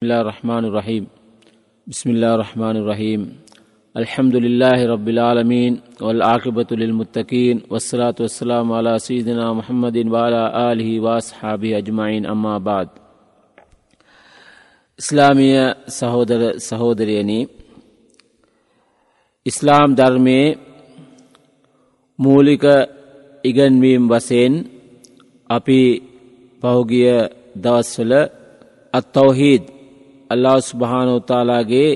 بسم الله الرحمن الرحيم بسم الله الرحمن الرحيم الحمد لله رب العالمين والعاقبة للمتقين والصلاة والسلام على سيدنا محمد وعلى آله وأصحابه أجمعين أما بعد ඉස්ලාමිය සහෝදර සහෝදරයනි ඉස්ලාම් ධර්මයේ මූලික ඉගන්වීම් වසයෙන් අපි පහුගිය දවස්වල අත්තවහිද අල්ලා ස්භානෝතාලාගේ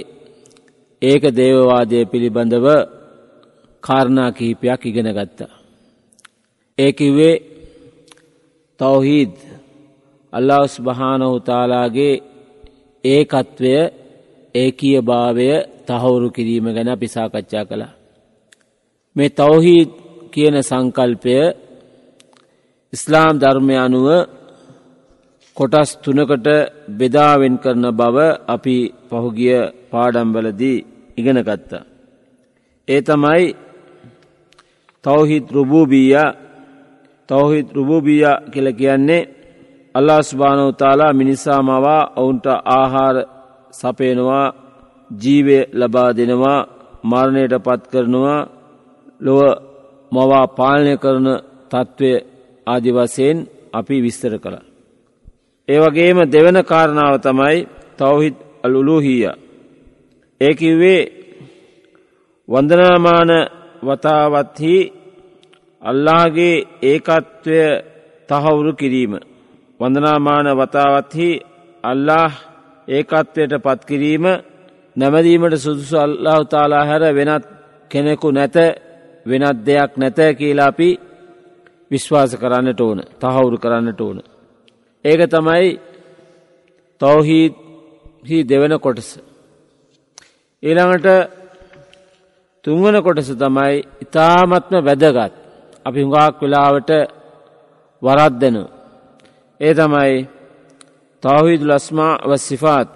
ඒක දේවවාදය පිළිබඳව කාරණා කිහිපයක් ඉගෙන ගත්තා. ඒකිවේ තවහිද අල්ලා ස්භානවතාලාගේ ඒකත්වය ඒකීය භාවය තහවුරු කිරීම ගැන පිසාකච්ඡා කළා. මේ තවහිද කියන සංකල්පය ඉස්ලාම් ධර්මය අනුව කොටස් තුනකට බෙදාවෙන් කරන බව අපි පහුගිය පාඩම්බලදී ඉගෙන ගත්තා. ඒ තමයි තවහිත් රුබූබීය තවහිත් රුබූබීය කියල කියන්නේ අල්ලා ස්භානවතාලා මිනිසා මවා ඔවුන්ට ආහාර සපේනවා ජීවය ලබා දෙනවා මරණයට පත් කරනවා ලොව මවා පාලනය කරන තත්ත්වය ආදි වසයෙන් අපි විස්තර කළ. ඒ වගේම දෙවන කාරණාව තමයි තවහිත් අලුලුහීය. ඒකිවේ වන්දනාමාන වතාවත්හි අල්ලාගේ ඒකත්වය තහවුරු කිරීම. වඳනාමාන වතාවත්හි අල්ලා ඒකත්වයට පත්කිරීම නැමදීමට සුදුසු අල්ලා උතාලා හැර වෙනත් කෙනෙකු නැත වෙනත් දෙයක් නැත කියලා අපි විශ්වාස කරන්නට ඕන තහවුරු කරන්නට ඕන. ඒක තමයි තවහීහි දෙවන කොටස. ඊළඟට තුන්වන කොටස තමයි ඉතාමත්ම වැදගත් අපි හුඟාක් වෙලාවට වරද්දන. ඒ තමයි තවහිදු ලස්මා වස්සිෆාත්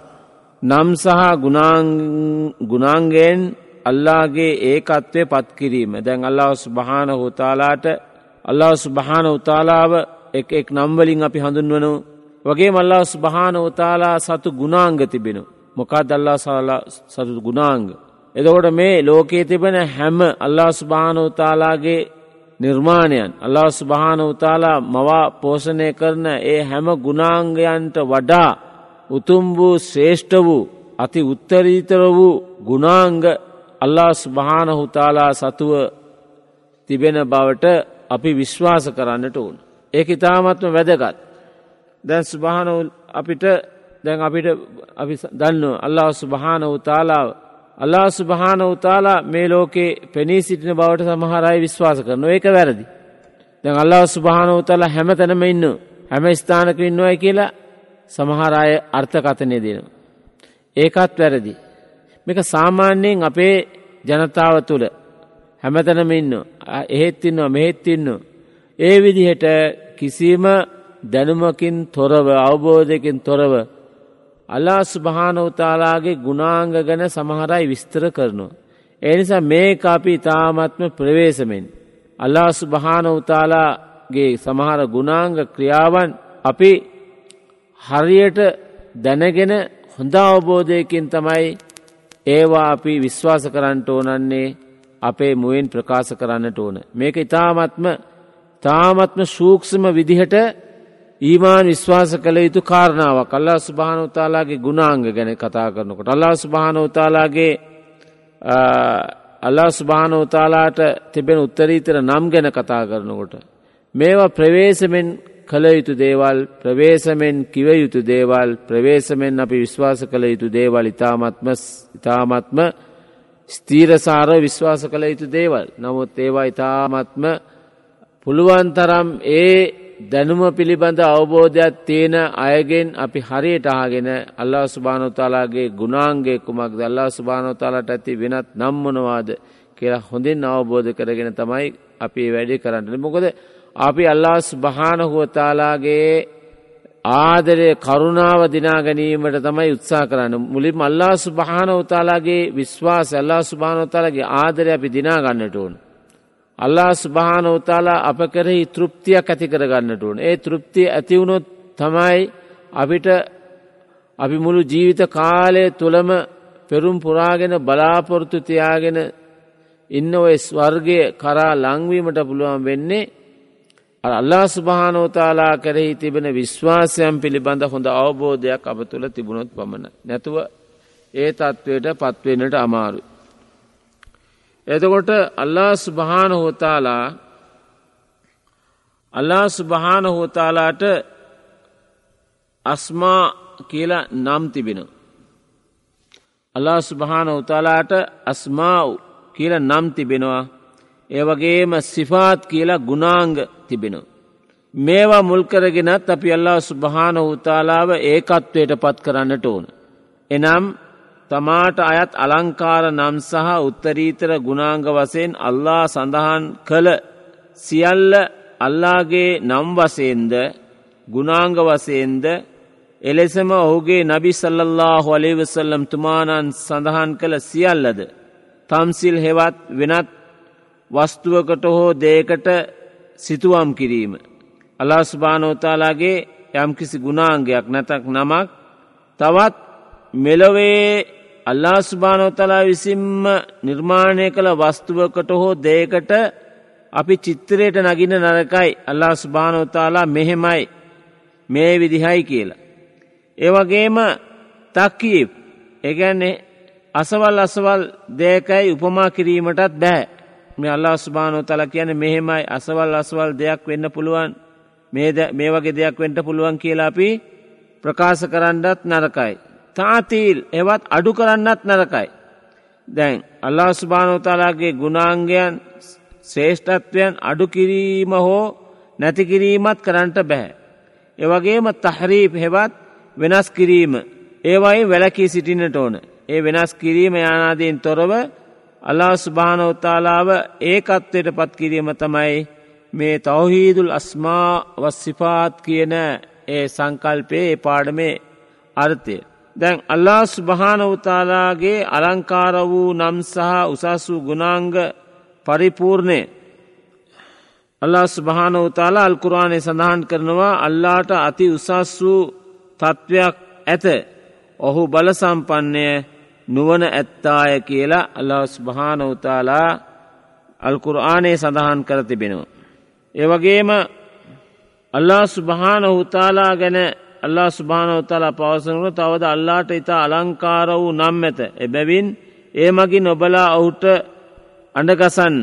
නම් සහ ගුණාන්ගෙන් අල්ලාගේ ඒකත්වය පත්කිරීම දැන් අල්ලාස් භාන හෝතාලාට අල්ලාස් භාන උතාලාව එක් එක් නම්වලින් අපි හඳුන්වනු වගේ මල්ලාස් භාන උතාලා සතු ගුණාංග තිබෙනු මොකා දල්ලා සාලා සතු ගුණාංග. එදකොට මේ ලෝකයේ තිබෙන හැම අල්ලා ස්භාන උතාලාගේ නිර්මාණයන් අල්ලා ස්භාන උතාලා මවා පෝෂණය කරන ඒ හැම ගුණාංගයන්ට වඩා උතුම් වූ ශ්‍රේෂ්ඨ වූ අති උත්තරීතර වූ ගුණාංග අල්ලා ස්භාන හුතාලා සතුව තිබෙන බවට අපි විශ්වාස කරන්නට ඕන. ඒක ඉතාමත්ම වැදගත්. දැන් ස්භානවල් අපිට දැන් අපිට අපි දන්න අල්ලා ස්භාන උතාලාව අල්ලා ස්භාන උතාලා මේ ලෝකේ පෙනී සිටින බවට සමහරයි විශ්වාස කරන ඒක වැරදි. දැන් අල්ලා ස්භාන උතාලා හැම තැනම ඉන්න හැම ස්ථානක ඉන්නවයි කියලා සමහරය අර්ථකථනය දෙනවා. ඒකත් වැරදි. මේක සාමාන්‍යයෙන් අපේ ජනතාව තුළ හැමතැනම ඉන්න එහෙත් ඉන්නවා මෙහෙත් ඉන්නවා. ඒ විදිහට කිසිම දැනුමකින් තොරව අවබෝධයකින් තොරව අල්ලා ස්භානවතාලාගේ ගුණාංග ගැන සමහරයි විස්තර කරනවා. එනිසා මේක අපි ඉතාමත්ම ප්‍රවේශමෙන්. අල්ලා ස්භානවතාලාගේ සමහර ගුණාංග ක්‍රියාවන් අපි හරියට දැනගෙන හොඳ අවබෝධයකින් තමයි ඒවා අපි විශ්වාස කරන්නට ඕනන්නේ අපේ මුවෙන් ප්‍රකාශ කරන්නට ඕන. මේක ඉතාමත්ම තාමත්ම සූක්ෂම විදිහට ඊමාන් විශ්වාස කළ යුතු කාරණාවක් අල්ලා ස්භානවතාලාගේ ගුණාංග ගැන කතා කරනකොට. අල්ලා ස්භානවතාලාගේ අල්ලා ස්භානවතාලාට තිබෙන උත්තරීතර නම් ගැන කතා කරනකොට. මේවා ප්‍රවේශමෙන් කළ යුතු දේවල් ප්‍රවේශමෙන් කිව යුතු දේවල් ප්‍රවේශමෙන් අපි විශ්වාස කළ යුතු දේවල් ඉතාමත්ම ඉතාමත්ම ස්තීරසාර විශ්වාස කළ යුතු දේවල්. නමුත් ඒවා ඉතාමත්ම පුළුවන්තරම් ඒ දැනුම පිළිබඳ අවබෝධයක් තියෙන අයගෙන් අපි හරියට ආගෙන අල්ලා ස්භානොතාලාගේ ගුණාන්ගේ කුමක් දල්ලා ස්භානොතාලට ඇති වෙනත් නම්මනවාද කියලා හොඳින් අවබෝධ කරගෙන තමයි අපි වැඩි කරන්නට. මොකද අපි අල්ලාස් භානහුවතාලාගේ ආදරය කරුණාව දිනා ගැනීමට තමයි උත්සා කරන්න මුලින් අල්ලා ස්භානවතාලාගේ විශ්වාස අල්ලා ස්භානවතාලගේ ආදරය අපි දිනා ගන්නට ඕන. අල්ලා ස්භානවතාලා අප කරෙහි තෘප්තියක් ඇති කරගන්නට ඕන. ඒ තෘප්තිය ඇතිවුණොත් තමයි අපිට අපි මුළු ජීවිත කාලය තුළම පෙරුම් පුරාගෙන බලාපොරොත්තු තියාගෙන ඉන්න ඔය ස්වර්ගය කරා ලංවීමට පුළුවන් වෙන්නේ අල්ලා ස්භානෝතාලා කරෙහි තිබෙන විශ්වාසයන් පිළිබඳ හොඳ අවබෝධයක් අප තුළ තිබුණොත් පමණ. නැතුව ඒ තත්ත්වයට පත්වෙනට අමාරු. එතකොට අල්ලා ස්භාන හෝතාලා අල්ලා ස්භාන හෝතාලාට අස්මා කියලා නම් තිබෙන. අල්ලා ස්භාන උතාලාට අස්මාව් කියල නම් තිබෙනවා. ඒවගේම සිෆාත් කියලා ගුණාංග තිබෙනවා. මේවා මුල්කරගෙනත් අපි අල්ලා ස්භාන උතාලාව ඒකත්වයට පත් කරන්නට ඕන. එනම් තමාට අයත් අලංකාර නම් සහ උත්තරීතර ගුණාංග වසයෙන් අල්ලා සඳහන් කළ සියල්ල අල්ලාගේ නම් වසයෙන්ද ගුණාංග වසයෙන්ද එලෙසම ඔහුගේ නබි සල්ලල්له හොලේවසල්ලම් තුමානන් සඳහන් කළ සියල්ලද. තම්සිල් හෙවත් වෙනත් වස්තුවකට හෝ දේකට සිතුවම් කිරීම. අලාස්භානෝතාලාගේ යම්කිසි ගුණාංගයක් නැතක් නමක් තවත් මෙලොවේ අල්ලාස්භානෝතලා විසින්ම නිර්මාණය කළ වස්තුවකට හෝ දේකට අපි චිත්තරයට නගින නරකයි. අල්ලා ස්භානෝතාලා මෙහෙමයි. මේ විදිහයි කියලා. ඒවගේම තක්කීප් ඒගැන්නේ අසවල් අසවල් දෙයකයි උපමා කිරීමටත් බෑ. මේ අල්ලා ස්භානෝ තල කියන මෙහෙමයි. අසවල් අසවල් දෙයක් වෙන්න පුළුවන්. මේ වගේ දෙයක් වෙන්ට පුළුවන් කියලා අපි ප්‍රකාශ කරන්නත් නරකයි. තාතීල් එවත් අඩු කරන්නත් නරකයි. දැන් අල්ලා ස්භානෝතාලාගේ ගුණාංගයන් ශ්‍රේෂ්ඨත්වයන් අඩු කිරීම හෝ නැතිකිරීමත් කරන්නට බැහැ. එවගේම තහරීප හෙවත් වෙනස් කිරීම ඒවයි වැලකී සිටිනට ඕන. ඒ වෙනස් කිරීම යානාදීන් තොරව අල්ලා ස්භානෝතාලාව ඒකත්වයට පත් කිරීම තමයි මේ තවහීදුල් අස්මා වස්සිපාත් කියන ඒ සංකල්පයේ ඒ පාඩමේ අර්ථය. දැන් අල්ලා ස්භානවතාලාගේ අලංකාර වූ නම් සහ උසස් වූ ගුණාංග පරිපූර්ණය අල්ලා ස්භානවතාලා අල්කුරාණය සඳහන් කරනවා අල්ලාට අති උසස් වූ තත්ත්වයක් ඇත ඔහු බලසම්පන්නය නුවන ඇත්තාය කියලා අල්ලස් භානවතාලා අල්කුරආනේ සඳහන් කර තිබෙනවා. ඒවගේම අල්ලා සුභානහුතාලා ගැන අල්ලා ස්භානවතාලා පවසනකට තවද අල්ලාට ඉතා අලංකාර වූ නම් ඇත එබැවින් ඒ මගින් ඔබලා ඔහුට අඩගසන්න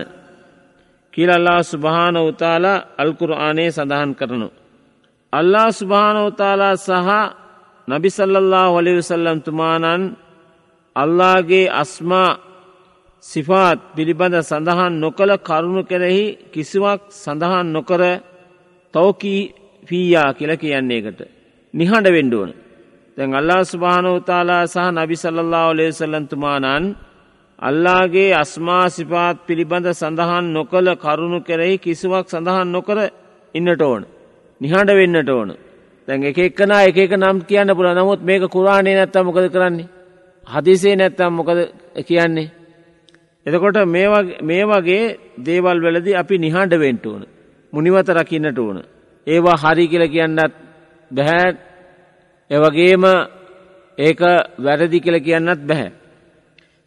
කියල අල්ලා ස්භාන උතාලා අල්කුරආනේ සඳහන් කරනු. අල්ලා ස්භානෝතාලා සහ නබිසල්ලල්له වලිවසල්ලම් තුමානන් අල්ලාගේ අස්මා සිෆාත් පිළිබඳ සඳහන් නොකළ කරුණු කෙරෙහි කිසිවක් සඳහන් නොකර තෝකී ෆීයා කියල කියන්නේකට. නිහඬ වෙන්ඩුවන. දැන් අල්ලා ස්භානෝතාලා සහ නබිසල්ලල්له ලේසල්ලන්තුමානන් අල්ලාගේ අස්මා සිපාත් පිළිබඳ සඳහන් නොකළ කරුණු කෙරෙහි කිසිවක් සඳහන් නොකර ඉන්නට ඕන. නිහඬ වෙන්නට ඕන. දැන් එක එක්කන එක එක නම් කියන්න පුළ නමුත් මේක කුරාණය නැත්තම් මොකද කරන්නේ. හදිසේ නැත්තම් මොකද කියන්නේ. එතකොට මේ වගේ දේවල් වලදි අපි නිහඬ වෙන්ට ඕන. මුනිවත රකින්නට ඕන. ඒවා හරි කියල කියන්නත් බැහැ එවගේම ඒක වැරදි කියල කියන්නත් බැහැ.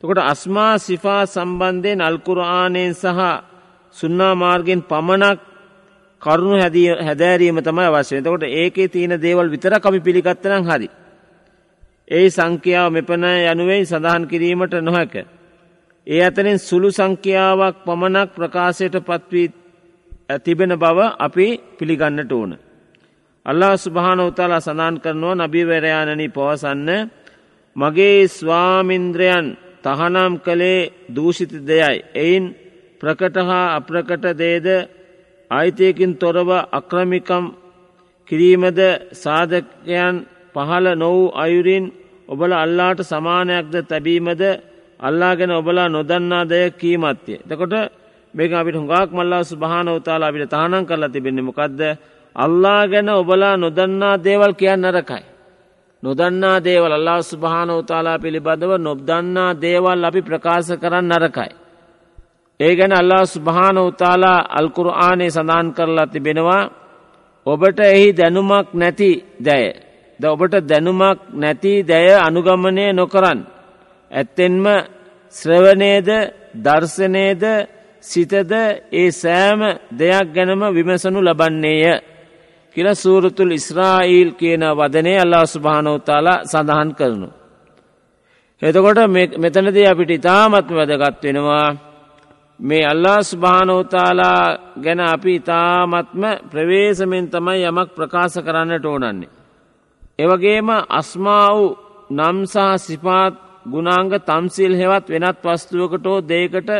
තකොට අස්මා සිෆා සම්බන්ධයෙන් අල්කුරආනයෙන් සහ සුන්නා මාර්ගෙන් පමණක් කරුණු හැදෑරීම තමයි අවශ්‍ය තකොට ඒකේ තියෙන දේවල් විතර කමි පිළිගත්තනම් හරි. ඒ සංඛ්‍යාව මෙපන යනුවෙන් සඳහන් කිරීමට නොහැක. ඒ අතරින් සුළු සංඛ්‍යාවක් පමණක් ප්‍රකාශයට පත්වී තිබෙන බව අපි පිළිගන්නට ඕන. අල්ලා ස්භාන උතාලා සඳන් කරනවා නබිවරයානනි පවසන්න මගේ ස්වාමින්ද්‍රයන් තහනම් කළේ දූෂිත දෙයයි. එයින් ප්‍රකට හා අප්‍රකට දේද ආයිතයකින් තොරව අක්‍රමිකම් කිරීමද සාධකයන් පහළ නොවූ අයුරින් ඔබල අල්ලාට සමානයක්ද තැබීමද අල්ලා ගැන ඔබලා නොදන්නා දය කීමත්ය. තකොට මේක අපිට හුඟක් මල්ලා ස්භානවතාලා අපිට තානන් කරලා තිබෙන්නේ මොකක්ද අල්ලා ගැන ඔබලා නොදන්නා දේවල් කියන්න නරකයි. නොදන්නා දේවල් අල්ලා ස්භානවතාලා පිළිබඳව නොබ්දන්නා දේවල් අපි ප්‍රකාශ කරන්න නරකයි. ඒ ගැන අල්ලා ස්භාන උතාලා අල්කුරආනේ සඳහන් කරලා තිබෙනවා ඔබට එහි දැනුමක් නැති දැය ද ඔබට දැනුමක් නැති දැය අනුගමනය නොකරන්න. ඇත්තෙන්ම ශ්‍රවනේද දර්ශනයද සිතද ඒ සෑම දෙයක් ගැනම විමසනු ලබන්නේය. කියල සූරතුල් ඉස්රායිල් කියන වදනේ අල්ලා ස්භානෝතාලා සඳහන් කරනු. එතකොට මෙතනදී අපිට ඉතාමත්ම වැදගත් වෙනවා මේ අල්ලා ස්භානෝතාලා ගැන අපි ඉතාමත්ම ප්‍රවේශමෙන් තමයි යමක් ප්‍රකාශ කරන්නට ඕනන්නේ. එවගේම අස්මා වූ නම් සහ සිපාත් ගුණාංග තම්සිල් හෙවත් වෙනත් වස්තුවකටෝ දේකට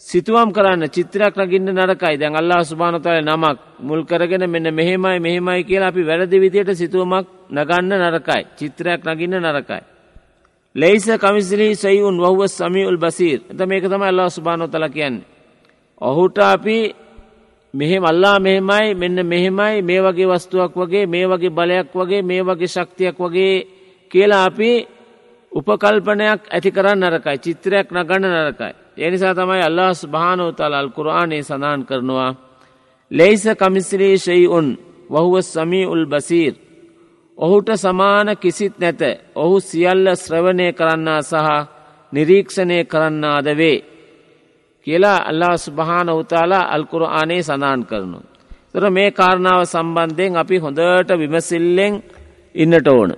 සිතුවම් කරන්න චිත්‍රයක් රගින්න නරකයි දැන් අල්ලා සුභානතල නමක් මුල් කරගෙන මෙන්න මෙහෙමයි මෙහෙමයි කියලා අපි වැරදි විදියට සිතුවමක් නගන්න නරකයි චිත්‍රයක් නගින්න නරකයි. ලෙයිස කමිසිලි සයිවුන් වහුව සමියුල් බසීර් එත මේක තම අල්ලා සුභානොතල කියන්නේ. ඔහුට අපි මෙහෙම අල්ලා මෙහෙමයි මෙන්න මෙහෙමයි මේ වගේ වස්තුවක් වගේ මේ වගේ බලයක් වගේ මේ වගේ ශක්තියක් වගේ කියලා අපි උපකල්පනයක් ඇති කරන්න නරකයි චිත්‍රයක් නගන්න නරකයි. එනිසා තමයි අල්ලාස් භානෝතල් අල් කුරාණයේ සඳහන් කරනවා. ලෙයිස කමිසිරී ශෙයිඋන් වහුව සමී උල් බසීර්. ඔහුට සමාන කිසිත් නැත ඔහු සියල්ල ශ්‍රවණය කරන්නා සහ නිරීක්ෂණය කරන්නාද වේ. කියලා අල්ලා ස්භාන උතාලා අල්කුර ආනේ සඳහන් කරනු. තර මේ කාරණාව සම්බන්ධයෙන් අපි හොඳට විමසිල්ලෙන් ඉන්නට ඕන.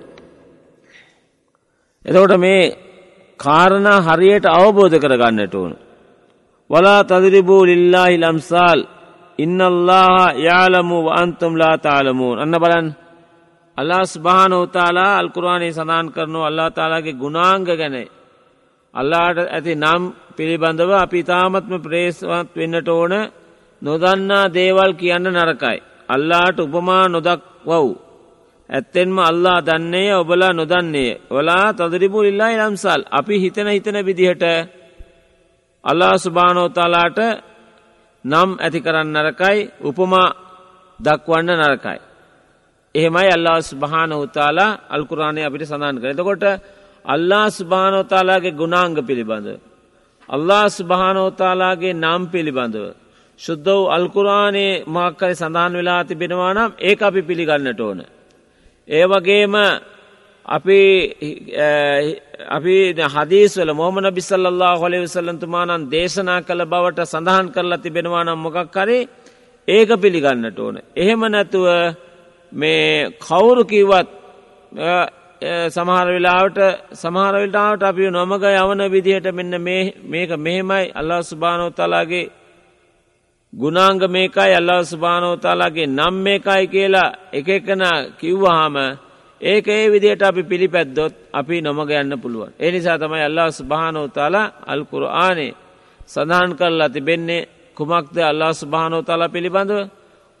එතකොට මේ කාරණා හරියට අවබෝධ කරගන්නට ඕන. වලා තදිරිබූ ලිල්ලාහි ලම්සාල් ඉන්නල්له යාලමු අන්තුම්ලා තාලමුූන් අන්න බලන් අල්ලා ස්භානෝතාලා අල්කුරවානේ සඳන් කරනු අල්ලා තාලාගේ ගුණාංග ගැන අල්ලාට ඇති නම් පිළිබඳව අපි තාමත්ම ප්‍රේස්වත් වෙන්නට ඕන නොදන්නා දේවල් කියන්න නරකයි. අල්ලාට උපමා නොදක් වව්. ඇත්තෙන්ම අල්ලා දන්නේ ඔබලා නොදන්නේ ඔලා තදරිපු ඉල්ලායි ලම්සල් අපි හිතන හිතන විදිහට අල්ලා සුභානෝතාලාට නම් ඇති කරන්න නරකයි උපමා දක්වන්න නරකයි. එහෙමයි අල්ලා ස්භාන උතාලා අල්කුරාණය අපිට සඳහන් කර එතකොට අල්ලා ස්භානෝතාලාගේ ගුණාංග පිළිබඳ. අල්ලා ස්භානෝතාලාගේ නම් පිළිබඳව. ශුද්ධ වූ අල්කුරාණයේ මක්කරි සඳහන් වෙලා තිබෙනවා නම් ඒ අපි පිළිගන්නට ඕන. ඒ වගේම අපි අපි හදීස්වල මොහමන බිසල්له හොලෙ විසල්ලන්තුමානන් දේශනා කළ බවට සඳහන් කරලා තිබෙනවානම් මොකක් කරේ ඒක පිළිගන්නට ඕන. එහෙම නැතුව මේ කවුරු කිවත් සමහර වෙලාවට සමහරවිල්ටාවට අපි නොමග යවන විදිහට මෙන්න මේක මෙහෙමයි අල්ලා ස්භානෝතලාගේ ගුණාංග මේකයි අල්ලා ස්භානෝතාලාගේ නම් මේකයි කියලා එක එකන කිව්වහාම ඒක ඒ විදියට අපි පිළිපැද්දොත් අපි නොමග යන්න පුළුවන්. ඒ නිසා තමයි අල්ලා ස්භානෝතාලා අල්කුරු ආනේ සඳහන් කරලා තිබෙන්නේ කුමක්ද අල්ලා ස්භානෝතාලා පිළිබඳව?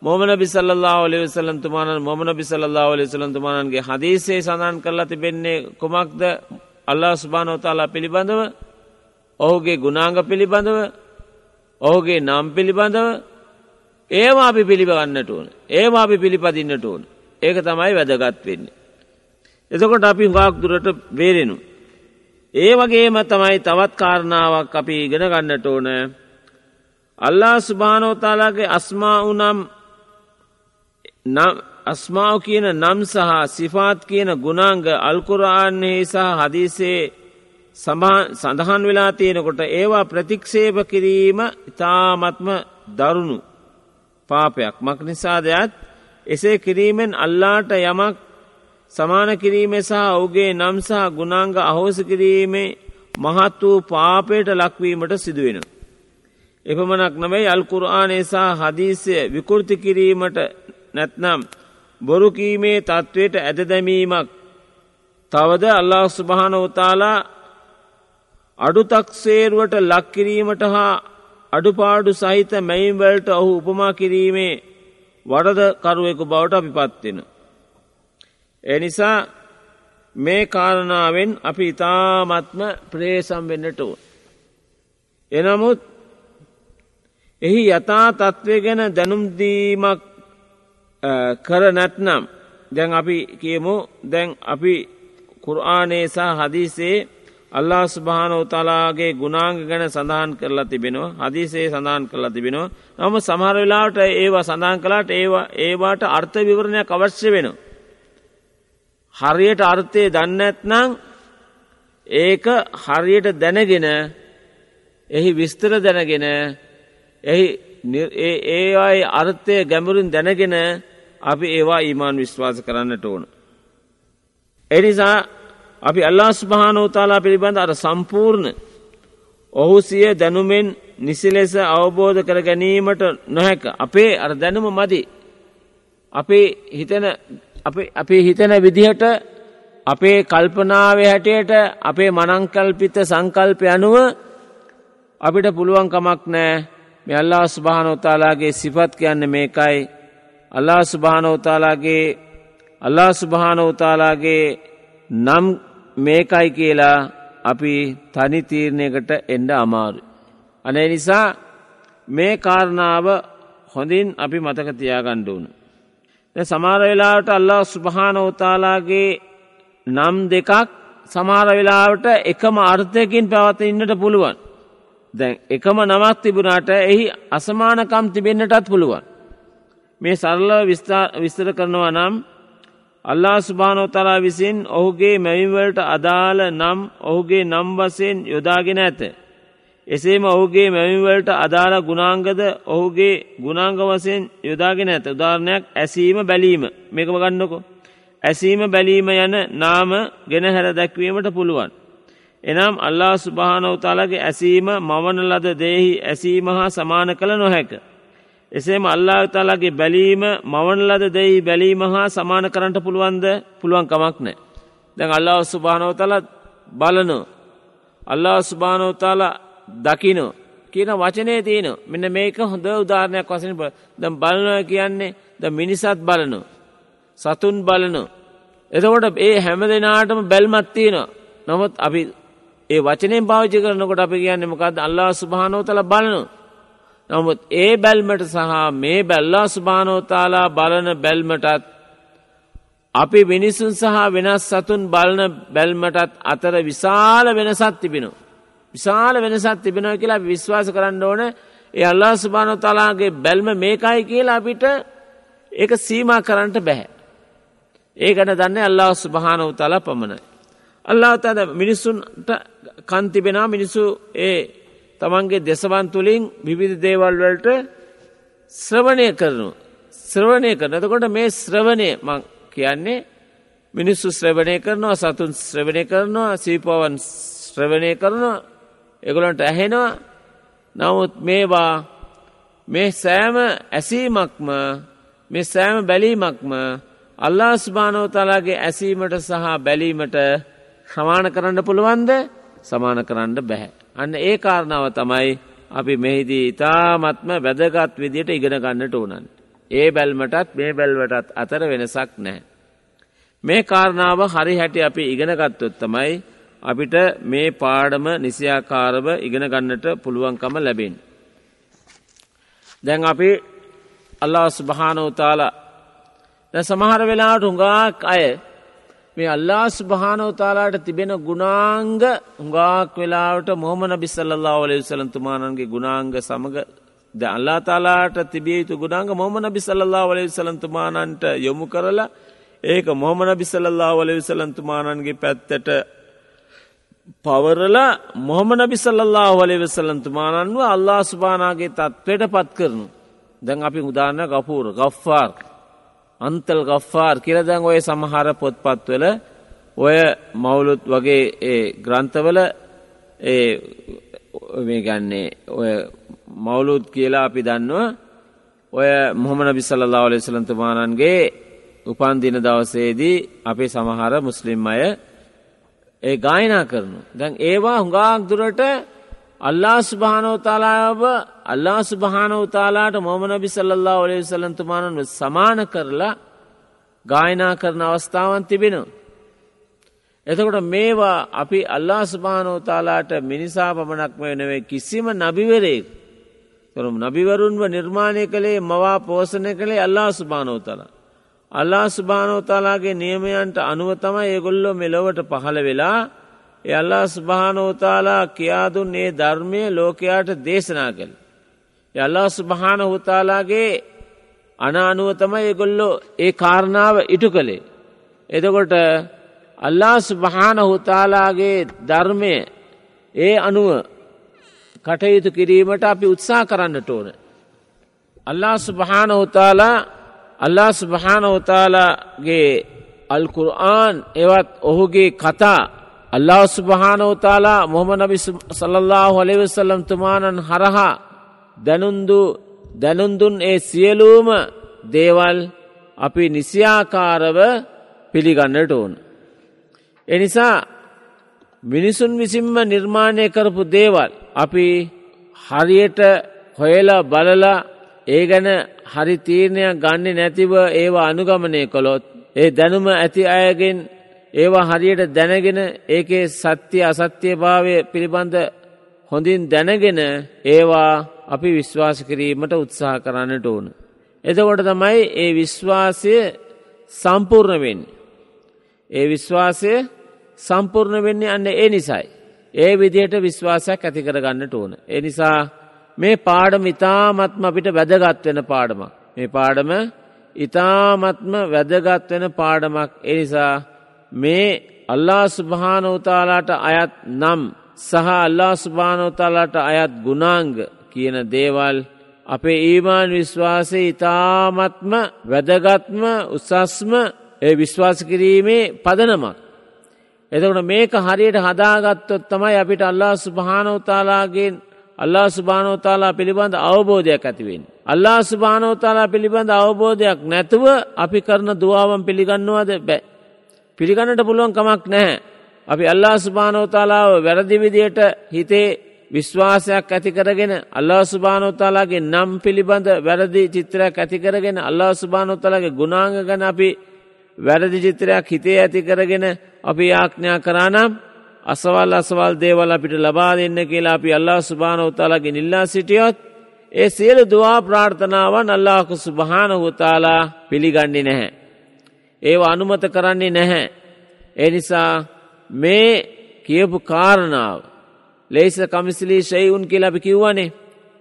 මොමන බිසල්ලා ඔලි සලන්තුමානන් මොමන බිසල්ලා ඔලි සලන්තුමානන්ගේ හදීසේ සඳහන් කරලා තිබෙන්නේ කුමක්ද? අල්ලා ස්භානෝතාලා පිළිබඳව? ඔහුගේ ගුණාංග පිළිබඳව? ඔහුගේ නම් පිළිබඳව ඒවා අපි පිළිබගන්නට ඕන ඒවා අපි පිළිපදින්නට ඕන ඒක තමයි වැදගත් වෙන්නේ. එතකොට අපි හුඟක් දුරට බේරෙනු. ඒ වගේම තමයි තවත් කාරණාවක් අපි ඉගෙන ගන්නට ඕන අල්ලා ස්භානෝතාලාගේ අස්මා වනම් අස්මාව කියන නම් සහ සිෆාත් කියන ගුණාංග අල්කුරාන්නේ සහ හදිසේ සඳහන් වෙලා තියෙනකොට ඒවා ප්‍රතික්ෂේප කිරීම ඉතාමත්ම දරුණු පාපයක්. මක් නිසාදයත් එසේ කිරීමෙන් අල්ලාට යමක් සමාන කිරීම සහ ඔවුගේ නම් සහ ගුණාංග අහෝස කිරීමේ මහත් වූ පාපයට ලක්වීමට සිදුවෙන. එපමනක් නොවයි අල්කුරආනේ සහ හදීසය විකෘති කිරීමට නැත්නම් බොරුකීමේ තත්ත්වයට ඇද දැමීමක් තවද අල්له ස්භානෝතාලා අඩුතක්සේරුවට ලක්කිරීමට හා අඩුපාඩු සහිත මැයින්වලට ඔහු උපමා කිරීමේ වඩදකරුවෙකු බවට අපි පත්වෙන. එනිසා මේ කාරණාවෙන් අපි ඉතාමත්ම ප්‍රේසම් වෙන්නට ඕ. එනමුත් එහි යථා තත්ත්වය ගැන දැනුම්දීමක් කර නැත්නම් දැන් අපි කියමු දැන් අපි කුරආනේ සහ හදිසේ අල්ලා ස්භානෝතලාගේ ගුණාංග ගැන සඳහන් කරලා තිබෙනවා හදිසේ සඳහන් කරලා තිබෙනවා නම සමහර වෙලාට ඒවා සඳහන් කලාට ඒවා ඒවාට අර්ථ විවරණයක් අවශ්‍ය වෙනවා. හරියට අර්ථය දන්නඇත්නං ඒක හරියට දැනගෙන එහි විස්තර දැනගෙන එහි ඒ අයි අර්ථය ගැඹුරින් දැනගෙන අපි ඒවා ඊමාන් විශ්වාස කරන්නට ඕන. එනිසා අපි අල්ලා ස්භානෝතාලා පිළිබඳ අර සම්පූර්ණ ඔහු සිය දැනුමෙන් නිසි ලෙස අවබෝධ කර ගැනීමට නොහැක. අපේ අර දැනුම මදි. අපේ හිතන අපි හිතන විදිහට අපේ කල්පනාවේ හැටියට අපේ මනංකල්පිත සංකල්පය අනුව අපිට පුළුවන්කමක් නෑ මෙ අල්ලා ස්භානෝතාලාගේ සිපත් කියන්න මේකයි. අල්ලා ස්භානෝතාලාගේ අල්ලා ස්භානෝතාලාගේ නම් මේකයි කියලා අපි තනි තීරණයකට එන්ඩ අමාරු. අනේ නිසා මේ කාරණාව හොඳින් අපි මතක තියාගණ්ඩුවන. සමාර වෙලාවට අල්ලා ස්ුභානෝතාලාගේ නම් දෙකක් සමාර වෙලාවට එකම අර්ථයකින් පැවත ඉන්නට පුළුවන්. දැන් එකම නමක් තිබුණට එහි අසමානකම් තිබෙන්න්නටත් පුළුවන්. මේ සරලව විස්තර කරනවා නම් අල්ලා ස්භානෝතරා විසින් ඔහුගේ මැවිවලට අදාළ නම් ඔහුගේ නම් වසයෙන් යොදාගෙන ඇත. එසේම ඔහුගේ මැවිවලට අදාළ ගුණාංගද ඔහුගේ ගුණාංග වසයෙන් යොදාගෙන ඇත උදාරණයක් ඇසීම බැලීම මේකම ගන්නකො. ඇසීම බැලීම යන නාම ගෙන හැර දැක්වීමට පුළුවන්. එනම් අල්ලා ස්භානවතාලගේ ඇසීම මවන ලද දේහි ඇසීම හා සමාන කළ නොහැක. එසේම අල්ලා තාලාගේ බැලීම මවන ලද දෙයි බැලීම හා සමාන කරන්නට පුළුවන්ද පුළුවන් කමක් නෑ. දැන් අල්ලා ස්ුභානෝතල බලනු. අල්ලා ස්ුභානෝතාල දකිනෝ කියන වචනය තියෙන මෙන්න මේක හොඳ උදාරණයක් වසන දම් බලනො කියන්නේ ද මිනිසත් බලනු. සතුන් බලනු. එතකොට ඒ හැම දෙනාටම බැල්මත් තියෙන නොමුත් අපි ඒ වචනයෙන් පාවිච්චි කරනකොට අපි කියන්නේ මොකක්ද අල්ලා ස්ුභානෝතල බලනු. නමුත් ඒ බැල්මට සහ මේ බැල්ලා ස්භානෝතාලා බලන බැල්මටත් අපි මිනිසුන් සහ වෙනස් සතුන් බලන බැල්මටත් අතර විශාල වෙනසත් තිබෙන. විශාල වෙනසත් තිබෙනව කියලා විශ්වාස කරන්න ඕන ඒ අල්ලා ස්භානෝතාලාගේ බැල්ම මේකයි කියලා අපිට ඒක සීමා කරන්නට බැහැ. ඒකට දන්න අල්ලා ස්භානෝතාලා පමණයි. අල්ලා අතද මිනිස්සුන්ට කන්තිබෙන මිනිස්සු ඒ තමන්ගේ දෙසවන් තුළින් විවිධ දේවල් වලට ශ්‍රවණය කරනු. ශ්‍රවණය කරන එතකොට මේ ශ්‍රවණය මං කියන්නේ මිනිස්සු ශ්‍රවණය කරනවා සතුන් ශ්‍රවණය කරනවා සීපවන් ශ්‍රවණය කරනවා එගොලන්ට ඇහෙනවා නමුත් මේවා මේ සෑම ඇසීමක්ම මේ සෑම බැලීමක්ම අල්ලා ස්භානෝතලාගේ ඇසීමට සහ බැලීමට සමාන කරන්න පුළුවන්ද සමාන කරන්න බැහැ. අන්න ඒ කාරණාව තමයි අපි මෙහිදී ඉතාමත්ම වැදගත් විදියට ඉගෙන ගන්නට ඕනන්. ඒ බැල්මටත් මේ බැල්වටත් අතර වෙනසක් නැහැ. මේ කාරණාව හරි හැටි අපි ඉගෙනගත්තොත් තමයි අපිට මේ පාඩම නිසියාකාරව ඉගෙන ගන්නට පුළුවන්කම ලැබෙන්. දැන් අපි අල්ලා ස්භානෝතාලා සමහර වෙලාට හුඟාක් අය මේ අල්ලා ස්භානෝතාලාට තිබෙන ගුණාංග හුඟාක් වෙලාවට මොහම නබිස්සල්ලා වලේ සලන්තුමානන්ගේ ගුණාංග සමඟ ද අල්ලා තාලාට තිබිය යුතු ගුණාංග මොහම නබිස්සල්ලා වලේ සලන්තුමානන්ට යොමු කරලා ඒක මොහම නබිස්සල්ලා වලේ සලන්තුමානන්ගේ පැත්තට පවරලා මොහම නබිසල්ලා වලේ වෙසලන්තුමානන්ව අල්ලා ස්භානාගේ තත්ත්වයට පත් කරනු. දැන් අපි උදාන්න ගපූර ගෆ්ෆාර් අන්තල් ගෆ්ෆාර් කියලා දැන් ඔය සමහර පොත්පත්වල ඔය මවුලුත් වගේ ඒ ග්‍රන්ථවල ඒ මේ ගන්නේ ඔය මවුලුත් කියලා අපි දන්නවා ඔය මොහමන බිසල්ලා ලෙසලන්ත මානන්ගේ උපන් දින දවසේදී අපේ සමහර මුස්ලිම් අය ඒ ගායනා කරනු. දැන් ඒවා හුඟාක් දුරට අල්ලා ස්භානෝතාලාව අල්ලා ස්භානෝතාලාට මොමනබි සල්له ඔලේ සලන්තුමානන් සමාන කරලා ගායනා කරන අවස්ථාවන් තිබෙන. එතකොට මේවා අපි අල්ලා ස්භානෝතාලාට මිනිසා පමණක්ම වෙනවේ කිසිම නබිවරයෙක් කරම නබිවරුන්ව නිර්මාණය කළේ මවා පෝසණය කළේ අල්ලා ස්භානෝතලා. අල්ලා ස්භානෝතාලාගේ නියමයන්ට අනුව තමයි ඒගොල්ලො මෙලොවට පහළ වෙලා ඒ අල්ලා ස්භානෝතාලා කියාදුන් ඒ ධර්මය ලෝකයාට දේශනා කළ. යල්ලා ස්භාන හුතාලාගේ අනානුව තමයි ඒගොල්ලො ඒ කාරණාව ඉටු කළේ. එදකොට අල්ලා සුභාන හුතාලාගේ ධර්මය ඒ අනුව කටයුතු කිරීමට අපි උත්සා කරන්නට ඕන. අල්ලා සුභාන හුතාලා අල්ලා සුභාන හුතාලාගේ අල්කුර්ආන් එවත් ඔහුගේ කතා අල්ලා සුභානෝතාලා මොහම නබි සල්ලල්له හොලිවෙසල්ලම් තුමානන් හරහා දැනුන්දු දැනුන්දුන් ඒ සියලූම දේවල් අපි නිසියාකාරව පිළිගන්නට ඕන. එනිසා මිනිසුන් විසින්ම නිර්මාණය කරපු දේවල් අපි හරියට හොයලා බලලා ඒ ගැන හරි තීරණයක් ගන්න නැතිව ඒවා අනුගමනය කොළොත් ඒ දැනුම ඇති අයගෙන් ඒවා හරියට දැනගෙන ඒකේ සත්‍ය අසත්‍ය භාවය පිළිබඳ හොඳින් දැනගෙන ඒවා අපි විශ්වාස කිරීමට උත්සාහ කරන්නට ඕන. එතකොට තමයි ඒ විශ්වාසය සම්පූර්ණ වෙන්න. ඒ විශ්වාසය සම්පූර්ණ වෙන්නේ අන්න ඒ නිසයි. ඒ විදියට විශ්වාසයක් ඇති කරගන්නට ඕන. ඒ නිසා මේ පාඩම ඉතාමත්ම අපිට වැදගත්වෙන පාඩමක්. මේ පාඩම ඉතාමත්ම වැදගත් වෙන පාඩමක් එනිසා මේ අල්ලා සුභානෝතාලාට අයත් නම් සහ අල්ලා සුභානෝතාලාට අයත් ගුණාංග කියන දේවල් අපේ ඊමාන් විශ්වාසය ඉතාමත්ම වැදගත්ම උසස්ම ඒ විශ්වාස කිරීමේ පදනමක්. එතකට මේක හරියට හදාගත්තොත් තමයි අපිට අල්ලා සුභානෝතාලාගෙන් අල්ලා සුභානෝතාලා පිළිබඳ අවබෝධයක් ඇතිවෙන්. අල්ලා සුභානෝතාලා පිළිබඳ අවබෝධයක් නැතුව අපි කරන දුවාවන් පිළිගන්නවාද බෑ. පිළිගන්නට පුළුවන් කමක් නැහැ. අපි අල්ලා සුභානෝතාලාව වැරදිවිදියට හිතේ විශ්වාසයක් ඇති කරගෙන අල්ලා සුභානෝතාලාගේ නම් පිළිබඳ වැරදි චිත්‍රයක් ඇති කරගෙන අල්ලා සුභානෝතාලාගේ ගුණාංග ගැන අපි වැරදි චිත්‍රයක් හිතේ ඇති කරගෙන අපි යාඥා කරානම් අසවල් අසවල් දේවල් අපිට ලබා දෙන්න කියලා අපි අල්ලා සුභානෝතාලාගේ නිල්ලා සිටියොත් ඒ සියලු දවා ප්‍රාර්ථනාවන් අල්ලාහකු සුභානහුතාලා පිළිගන්නේ නැහැ. ඒව අනුමත කරන්නේ නැහැ. එනිසා මේ කියපු කාරණාව ලේස කමිසිලී ශයවුන් කියලා අපි කිව්වනේ.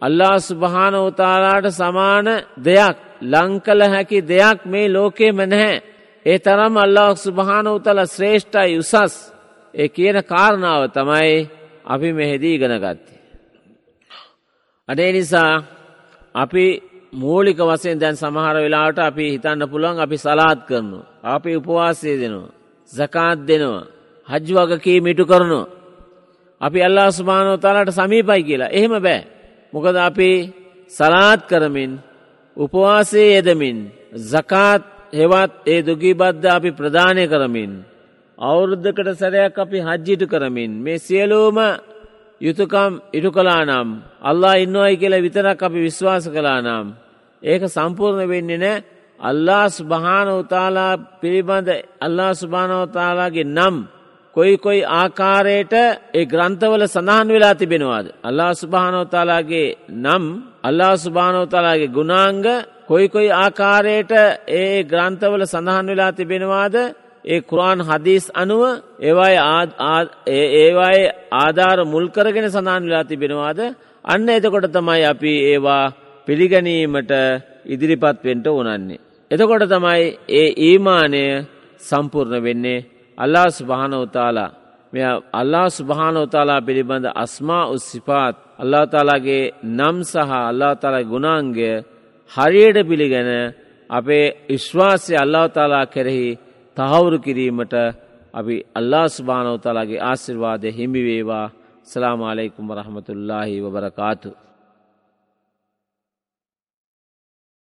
අල්ලා සුභානෝතාලාට සමාන දෙයක් ලංකල හැකි දෙයක් මේ ලෝකේම නැහැ. ඒ තරම් අල්ලාහ සුභානෝතල ශ්‍රේෂ්ඨයි උසස් ඒ කියන කාරණාව තමයි අපි මෙහෙදී ඉගෙන ගත්තේ. අඩේ නිසා අපි මූලික වසයෙන් දැන් සමහර වෙලාවට අපි හිතන්න පුළුවන් අපි සලාත් කරනවා. අපි උපවාසය දෙනවා. සකාත් දෙනවා. හජ් වගකී මිටු කරනවා. අපි අල්ලා සුමානෝ තාලාට සමීපයි කියලා. එහෙම බෑ. මොකද අපි සලාත් කරමින් උපවාසයේ යෙදමින් සකාත් හෙවත් ඒ දුගී බද්ධ අපි ප්‍රධානය කරමින් අවුරුද්ධකට සැරයක් අපි හජ්ජිට කරමින් මේ සියලූම යුතුකම් ඉටු කලා නම් අල්ලා ඉන්නවයි කියලා විතරක් අපි විශ්වාස කලා නම් ඒක සම්පූර්ණ වෙන්නේ නෑ. අල්ලා ස්භානවතාලා පිළිබඳ අල්ලා ස්භානවතාලාගේ නම් කොයි කොයි ආකාරයට ඒ ග්‍රන්ථවල සඳහන් වෙලා තිබෙනවාද. අල්ලා ස්භානවතාලාගේ නම් අල්ලා ස්භානවතාලාගේ ගුණාංග කොයි කොයි ආකාරයට ඒ ග්‍රන්ථවල සඳහන් වෙලා තිබෙනවාද? ඒ කුරාන් හදීස් අනුව ඒවායේ ආධාර මුල් කරගෙන සඳහන් වෙලා තිබෙනවාද? අන්න එතකොට තමයි අපි ඒවා පිළිගැනීමට ඉදිරිපත් වෙන්ට ඕනන්නේ. එතකොට තමයි ඒ ඊමානය සම්පූර්ණ වෙන්නේ අල්ලා ස්භානවතාලා මෙ අල්ලා ස්භානවතාලා පිළිබඳ අස්මා උස්සිපාත් අල්ලා තාලාගේ නම් සහ අල්ලා තාලා ගුණාන්ගය හරියට පිළිගැන අපේ විශ්වාසය අල්ලාව තාලා කෙරෙහි තහවුරු කිරීමට අපි අල්ලා ස්භානවතලාගේ ආසිර්වාදය හිමිවේවා සලාමාලයිකුම රහමතුල්ලාහි වබරකාතු.